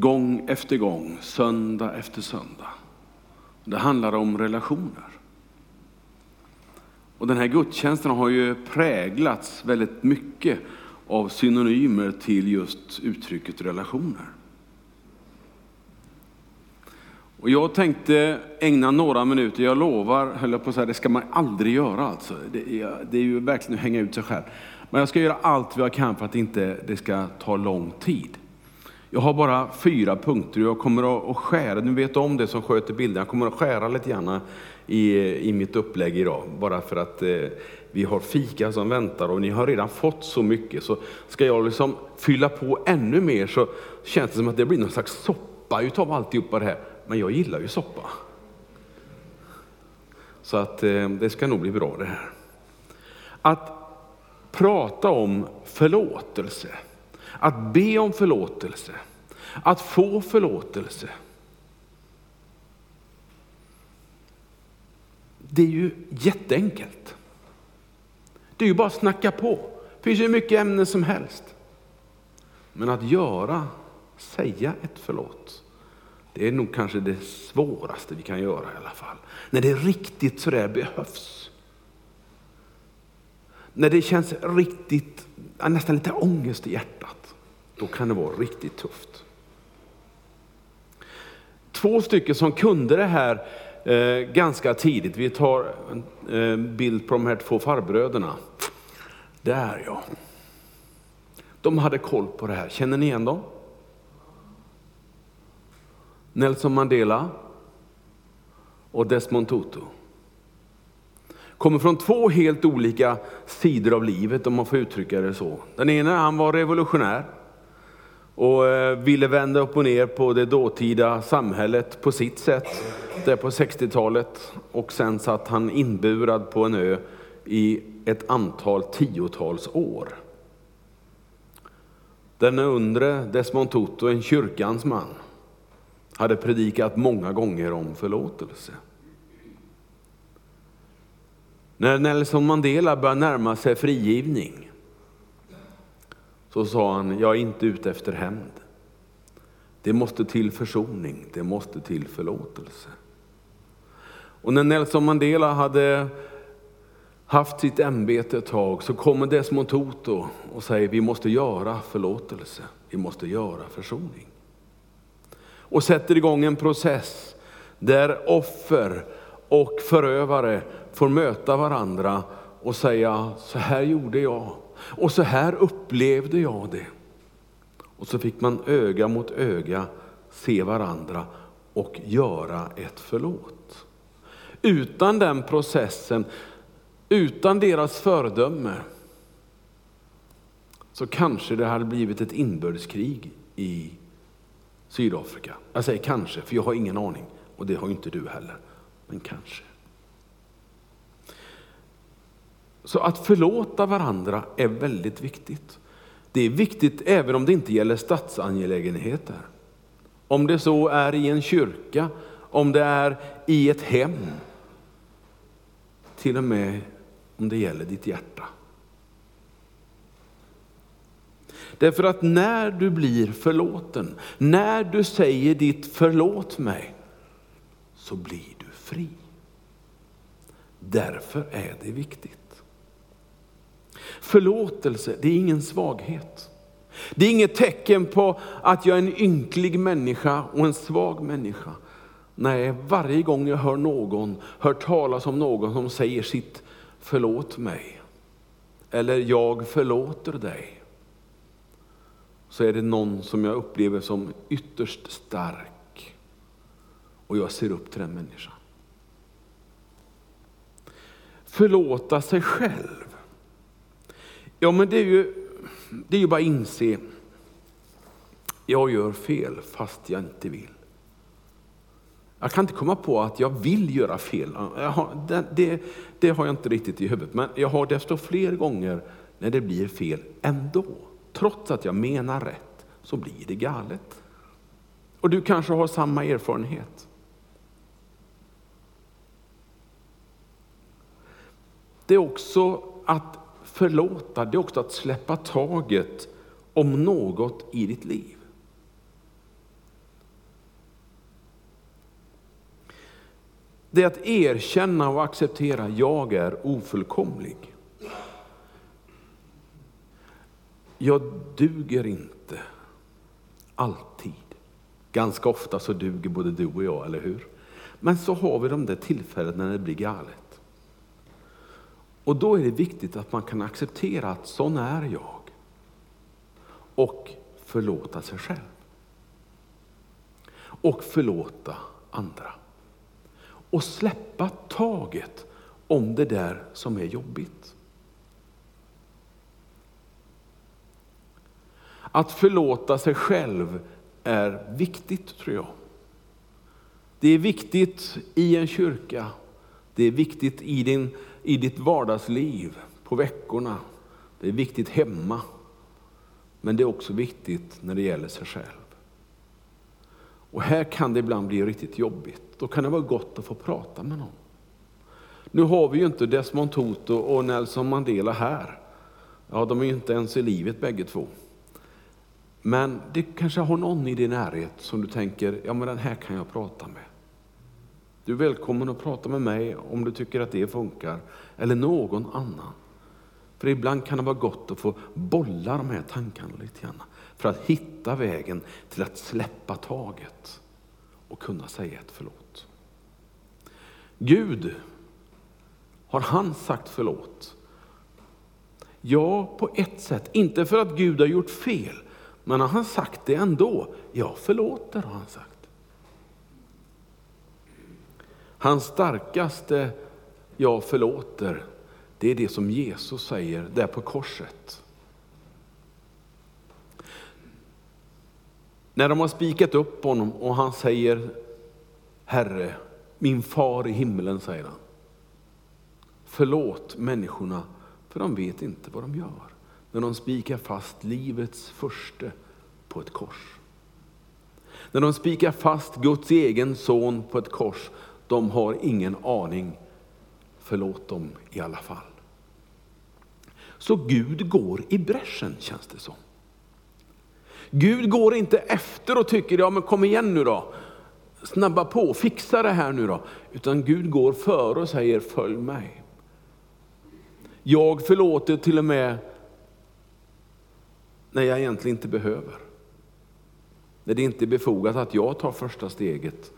Gång efter gång, söndag efter söndag. Det handlar om relationer. Och den här gudstjänsten har ju präglats väldigt mycket av synonymer till just uttrycket relationer. Och jag tänkte ägna några minuter, jag lovar, höll jag på att säga, det ska man aldrig göra alltså. Det är, det är ju verkligen att hänga ut sig själv. Men jag ska göra allt vad jag kan för att inte det ska ta lång tid. Jag har bara fyra punkter och jag kommer att skära, nu vet om det som sköter bilden, jag kommer att skära lite grann i, i mitt upplägg idag. Bara för att eh, vi har fika som väntar och ni har redan fått så mycket. Så ska jag liksom fylla på ännu mer så känns det som att det blir någon slags soppa utav alltihopa det här. Men jag gillar ju soppa. Så att eh, det ska nog bli bra det här. Att prata om förlåtelse, att be om förlåtelse, att få förlåtelse. Det är ju jätteenkelt. Det är ju bara att snacka på. Det finns ju mycket ämnen som helst. Men att göra, säga ett förlåt, det är nog kanske det svåraste vi kan göra i alla fall. När det riktigt sådär behövs. När det känns riktigt, nästan lite ångest i hjärtat, då kan det vara riktigt tufft. Två stycken som kunde det här eh, ganska tidigt. Vi tar en eh, bild på de här två farbröderna. Där ja. De hade koll på det här. Känner ni igen dem? Nelson Mandela och Desmond Tutu. Kommer från två helt olika sidor av livet om man får uttrycka det så. Den ena han var revolutionär och eh, ville vända upp och ner på det dåtida samhället på sitt sätt, där på 60-talet. Och sen satt han inburad på en ö i ett antal tiotals år. Denne undre, Desmond Tutu, en kyrkans man, hade predikat många gånger om förlåtelse. När Nelson Mandela började närma sig frigivning så sa han, jag är inte ute efter hämnd. Det måste till försoning, det måste till förlåtelse. Och när Nelson Mandela hade haft sitt ämbete ett tag så kommer Desmond Tutu och säger vi måste göra förlåtelse, vi måste göra försoning. Och sätter igång en process där offer och förövare får möta varandra och säga så här gjorde jag och så här upplevde jag det. Och så fick man öga mot öga se varandra och göra ett förlåt. Utan den processen, utan deras föredöme, så kanske det hade blivit ett inbördeskrig i Sydafrika. Jag säger kanske, för jag har ingen aning. Och det har inte du heller. Men kanske. Så att förlåta varandra är väldigt viktigt. Det är viktigt även om det inte gäller statsangelägenheter. Om det så är i en kyrka, om det är i ett hem. Till och med om det gäller ditt hjärta. Därför att när du blir förlåten, när du säger ditt förlåt mig, så blir du fri. Därför är det viktigt. Förlåtelse, det är ingen svaghet. Det är inget tecken på att jag är en ynklig människa och en svag människa. Nej, varje gång jag hör någon, hör talas om någon som säger sitt förlåt mig, eller jag förlåter dig, så är det någon som jag upplever som ytterst stark. Och jag ser upp till den människan. Förlåta sig själv. Ja, men det är ju, det är ju bara att inse, jag gör fel fast jag inte vill. Jag kan inte komma på att jag vill göra fel. Har, det, det, det, har jag inte riktigt i huvudet. Men jag har desto fler gånger när det blir fel ändå. Trots att jag menar rätt så blir det galet. Och du kanske har samma erfarenhet. Det är också att förlåta, det är också att släppa taget om något i ditt liv. Det är att erkänna och acceptera, jag är ofullkomlig. Jag duger inte alltid. Ganska ofta så duger både du och jag, eller hur? Men så har vi de där tillfällena när det blir galet. Och då är det viktigt att man kan acceptera att sån är jag. Och förlåta sig själv. Och förlåta andra. Och släppa taget om det där som är jobbigt. Att förlåta sig själv är viktigt tror jag. Det är viktigt i en kyrka, det är viktigt i, din, i ditt vardagsliv, på veckorna, det är viktigt hemma. Men det är också viktigt när det gäller sig själv. Och här kan det ibland bli riktigt jobbigt. Då kan det vara gott att få prata med någon. Nu har vi ju inte Desmond Tutu och Nelson Mandela här. Ja, de är ju inte ens i livet bägge två. Men det kanske har någon i din närhet som du tänker, ja men den här kan jag prata med. Du är välkommen att prata med mig om du tycker att det funkar, eller någon annan. För ibland kan det vara gott att få bolla de här tankarna lite grann, för att hitta vägen till att släppa taget och kunna säga ett förlåt. Gud, har han sagt förlåt? Ja, på ett sätt. Inte för att Gud har gjort fel, men har han sagt det ändå? Ja, förlåter har han sagt. Hans starkaste jag förlåter, det är det som Jesus säger där på korset. När de har spikat upp honom och han säger Herre, min far i himlen, säger han. Förlåt människorna, för de vet inte vad de gör när de spikar fast livets förste på ett kors. När de spikar fast Guds egen son på ett kors, de har ingen aning. Förlåt dem i alla fall. Så Gud går i bräschen känns det som. Gud går inte efter och tycker, ja men kom igen nu då. Snabba på, fixa det här nu då. Utan Gud går före och säger, följ mig. Jag förlåter till och med när jag egentligen inte behöver. När det inte är befogat att jag tar första steget.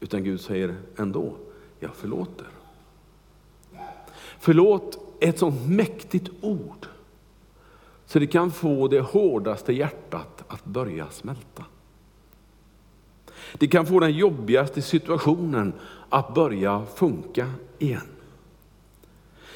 Utan Gud säger ändå, jag förlåter. Förlåt är ett sånt mäktigt ord. Så det kan få det hårdaste hjärtat att börja smälta. Det kan få den jobbigaste situationen att börja funka igen.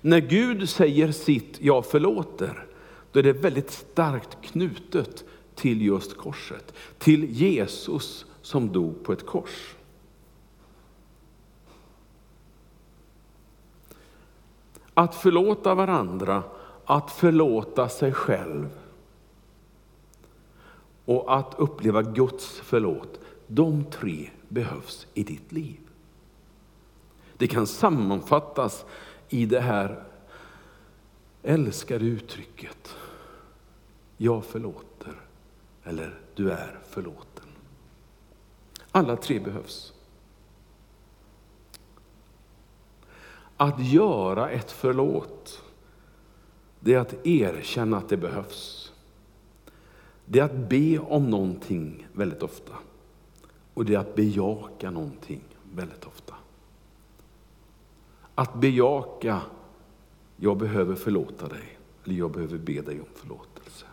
När Gud säger sitt, jag förlåter, då är det väldigt starkt knutet till just korset. Till Jesus som dog på ett kors. Att förlåta varandra, att förlåta sig själv och att uppleva Guds förlåt. De tre behövs i ditt liv. Det kan sammanfattas i det här älskade uttrycket. Jag förlåter, eller du är förlåten. Alla tre behövs. Att göra ett förlåt, det är att erkänna att det behövs. Det är att be om någonting väldigt ofta. Och det är att bejaka någonting väldigt ofta. Att bejaka, jag behöver förlåta dig, eller jag behöver be dig om förlåtelse.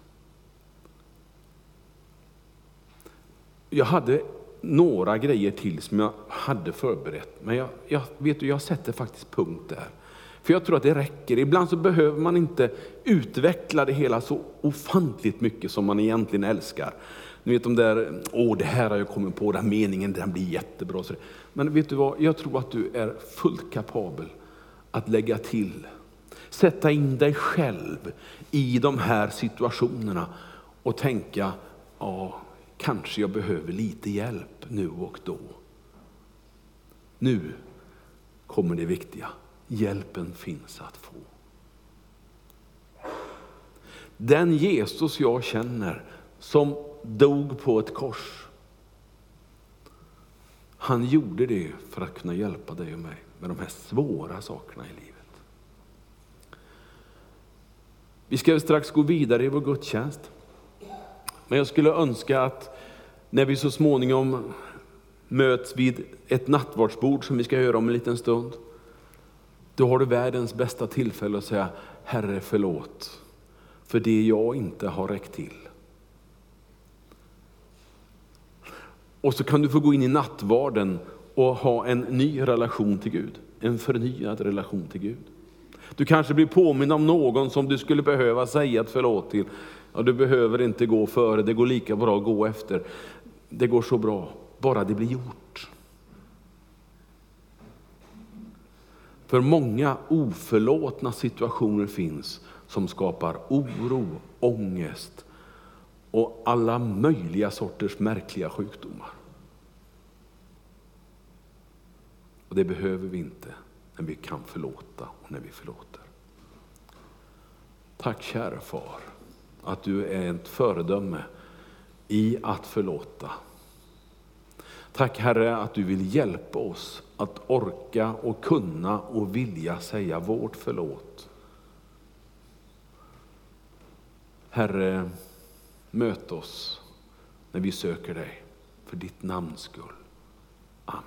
Jag hade några grejer till som jag hade förberett, men jag, jag, vet du, jag sätter faktiskt punkt där. För jag tror att det räcker. Ibland så behöver man inte utveckla det hela så ofantligt mycket som man egentligen älskar. Ni vet de där, åh det här har jag kommit på, den meningen den blir jättebra. Men vet du vad, jag tror att du är fullt kapabel att lägga till. Sätta in dig själv i de här situationerna och tänka, ja, kanske jag behöver lite hjälp nu och då. Nu kommer det viktiga. Hjälpen finns att få. Den Jesus jag känner som dog på ett kors. Han gjorde det för att kunna hjälpa dig och mig med de här svåra sakerna i livet. Vi ska strax gå vidare i vår gudstjänst. Men jag skulle önska att när vi så småningom möts vid ett nattvardsbord som vi ska göra om en liten stund, då har du världens bästa tillfälle att säga Herre förlåt för det jag inte har räckt till. Och så kan du få gå in i nattvarden och ha en ny relation till Gud, en förnyad relation till Gud. Du kanske blir påminn om någon som du skulle behöva säga ett förlåt till. Ja, du behöver inte gå före, det går lika bra att gå efter. Det går så bra, bara det blir gjort. För många oförlåtna situationer finns som skapar oro, ångest och alla möjliga sorters märkliga sjukdomar. Och det behöver vi inte när vi kan förlåta och när vi förlåter. Tack käre far att du är ett föredöme i att förlåta. Tack Herre att du vill hjälpa oss att orka och kunna och vilja säga vårt förlåt. Herre, möt oss när vi söker dig för ditt namns skull. Amen.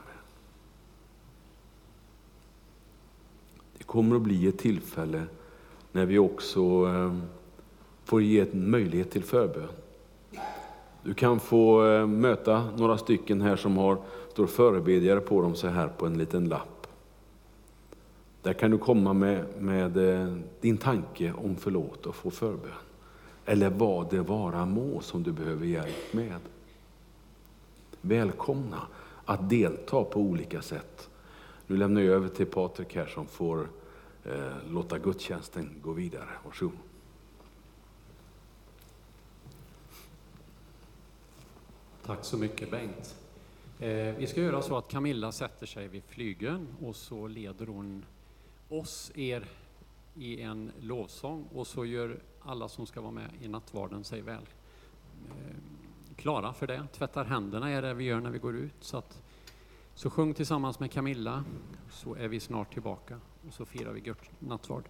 Det kommer att bli ett tillfälle när vi också eh, får ge en möjlighet till förbön. Du kan få eh, möta några stycken här som har, står förebedjare på dem så här på en liten lapp. Där kan du komma med, med eh, din tanke om förlåt och få förbön. Eller vad det vara må som du behöver hjälp med. Välkomna att delta på olika sätt. Nu lämnar jag över till Patrik här som får eh, låta gudstjänsten gå vidare. Varsågod. Tack så mycket Bengt. Eh, vi ska göra så att Camilla sätter sig vid flygeln och så leder hon oss, er, i en lovsång och så gör alla som ska vara med i nattvarden sig väl eh, klara för det. Tvättar händerna är det vi gör när vi går ut. Så, att, så sjung tillsammans med Camilla så är vi snart tillbaka och så firar vi nattvard.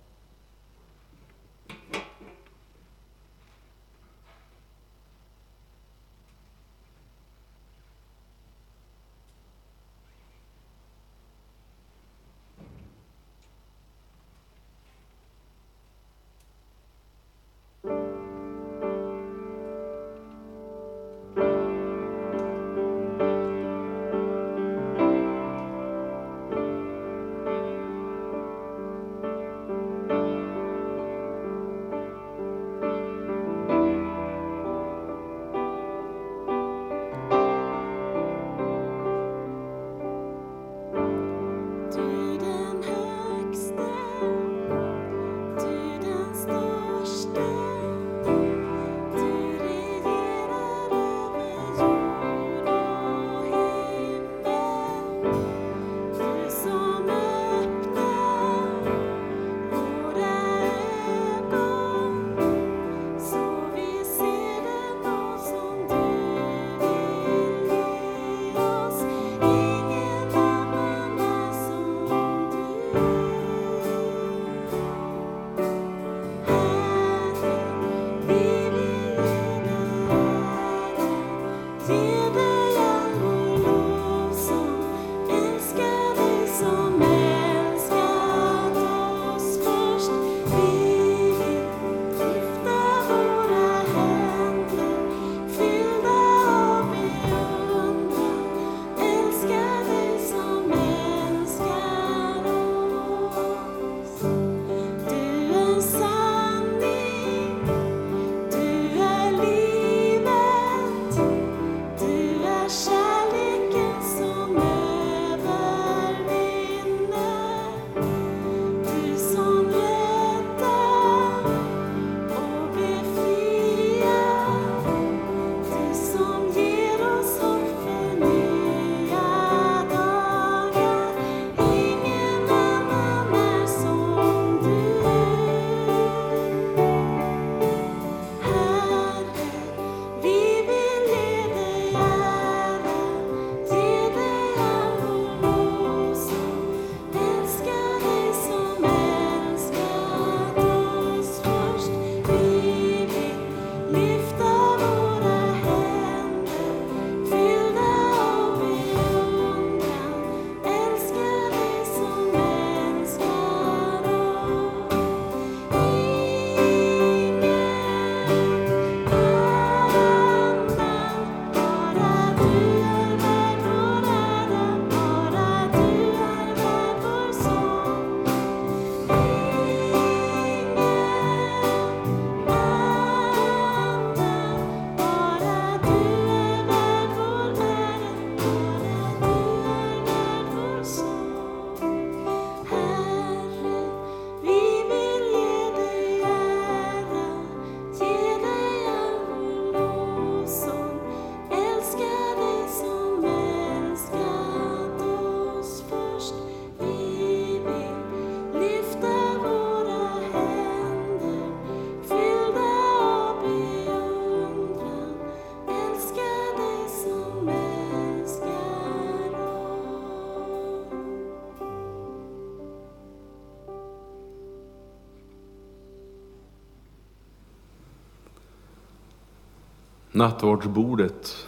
Nattvardsbordet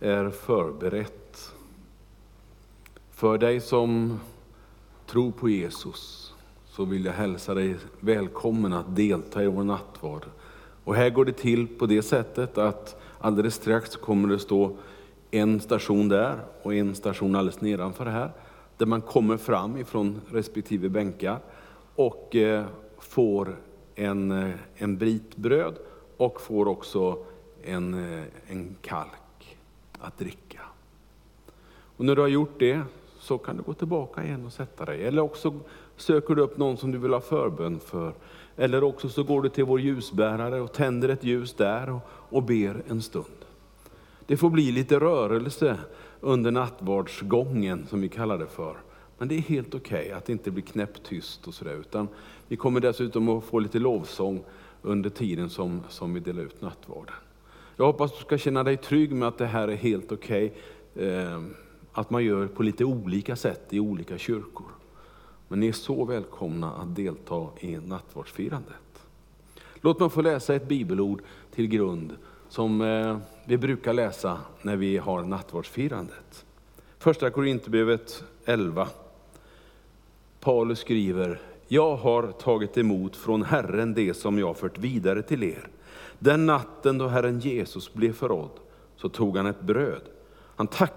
är förberett. För dig som tror på Jesus så vill jag hälsa dig välkommen att delta i vår nattvard. Och här går det till på det sättet att alldeles strax kommer det stå en station där och en station alldeles nedanför här, där man kommer fram ifrån respektive bänkar och eh, får en, eh, en bit bröd och får också en, eh, en kalk att dricka. Och när du har gjort det så kan du gå tillbaka igen och sätta dig. Eller också söker du upp någon som du vill ha förbön för. Eller också så går du till vår ljusbärare och tänder ett ljus där och, och ber en stund. Det får bli lite rörelse under nattvardsgången som vi kallar det för. Men det är helt okej okay att det inte blir knäpptyst och sådär. Utan vi kommer dessutom att få lite lovsång under tiden som, som vi delar ut nattvarden. Jag hoppas du ska känna dig trygg med att det här är helt okej. Okay. Att man gör på lite olika sätt i olika kyrkor. Men ni är så välkomna att delta i nattvardsfirandet. Låt mig få läsa ett bibelord till grund som eh, vi brukar läsa när vi har nattvardsfirandet. Första Korinthierbrevet 11. Paulus skriver, jag har tagit emot från Herren det som jag fört vidare till er. Den natten då Herren Jesus blev förrådd så tog han ett bröd. Han tackade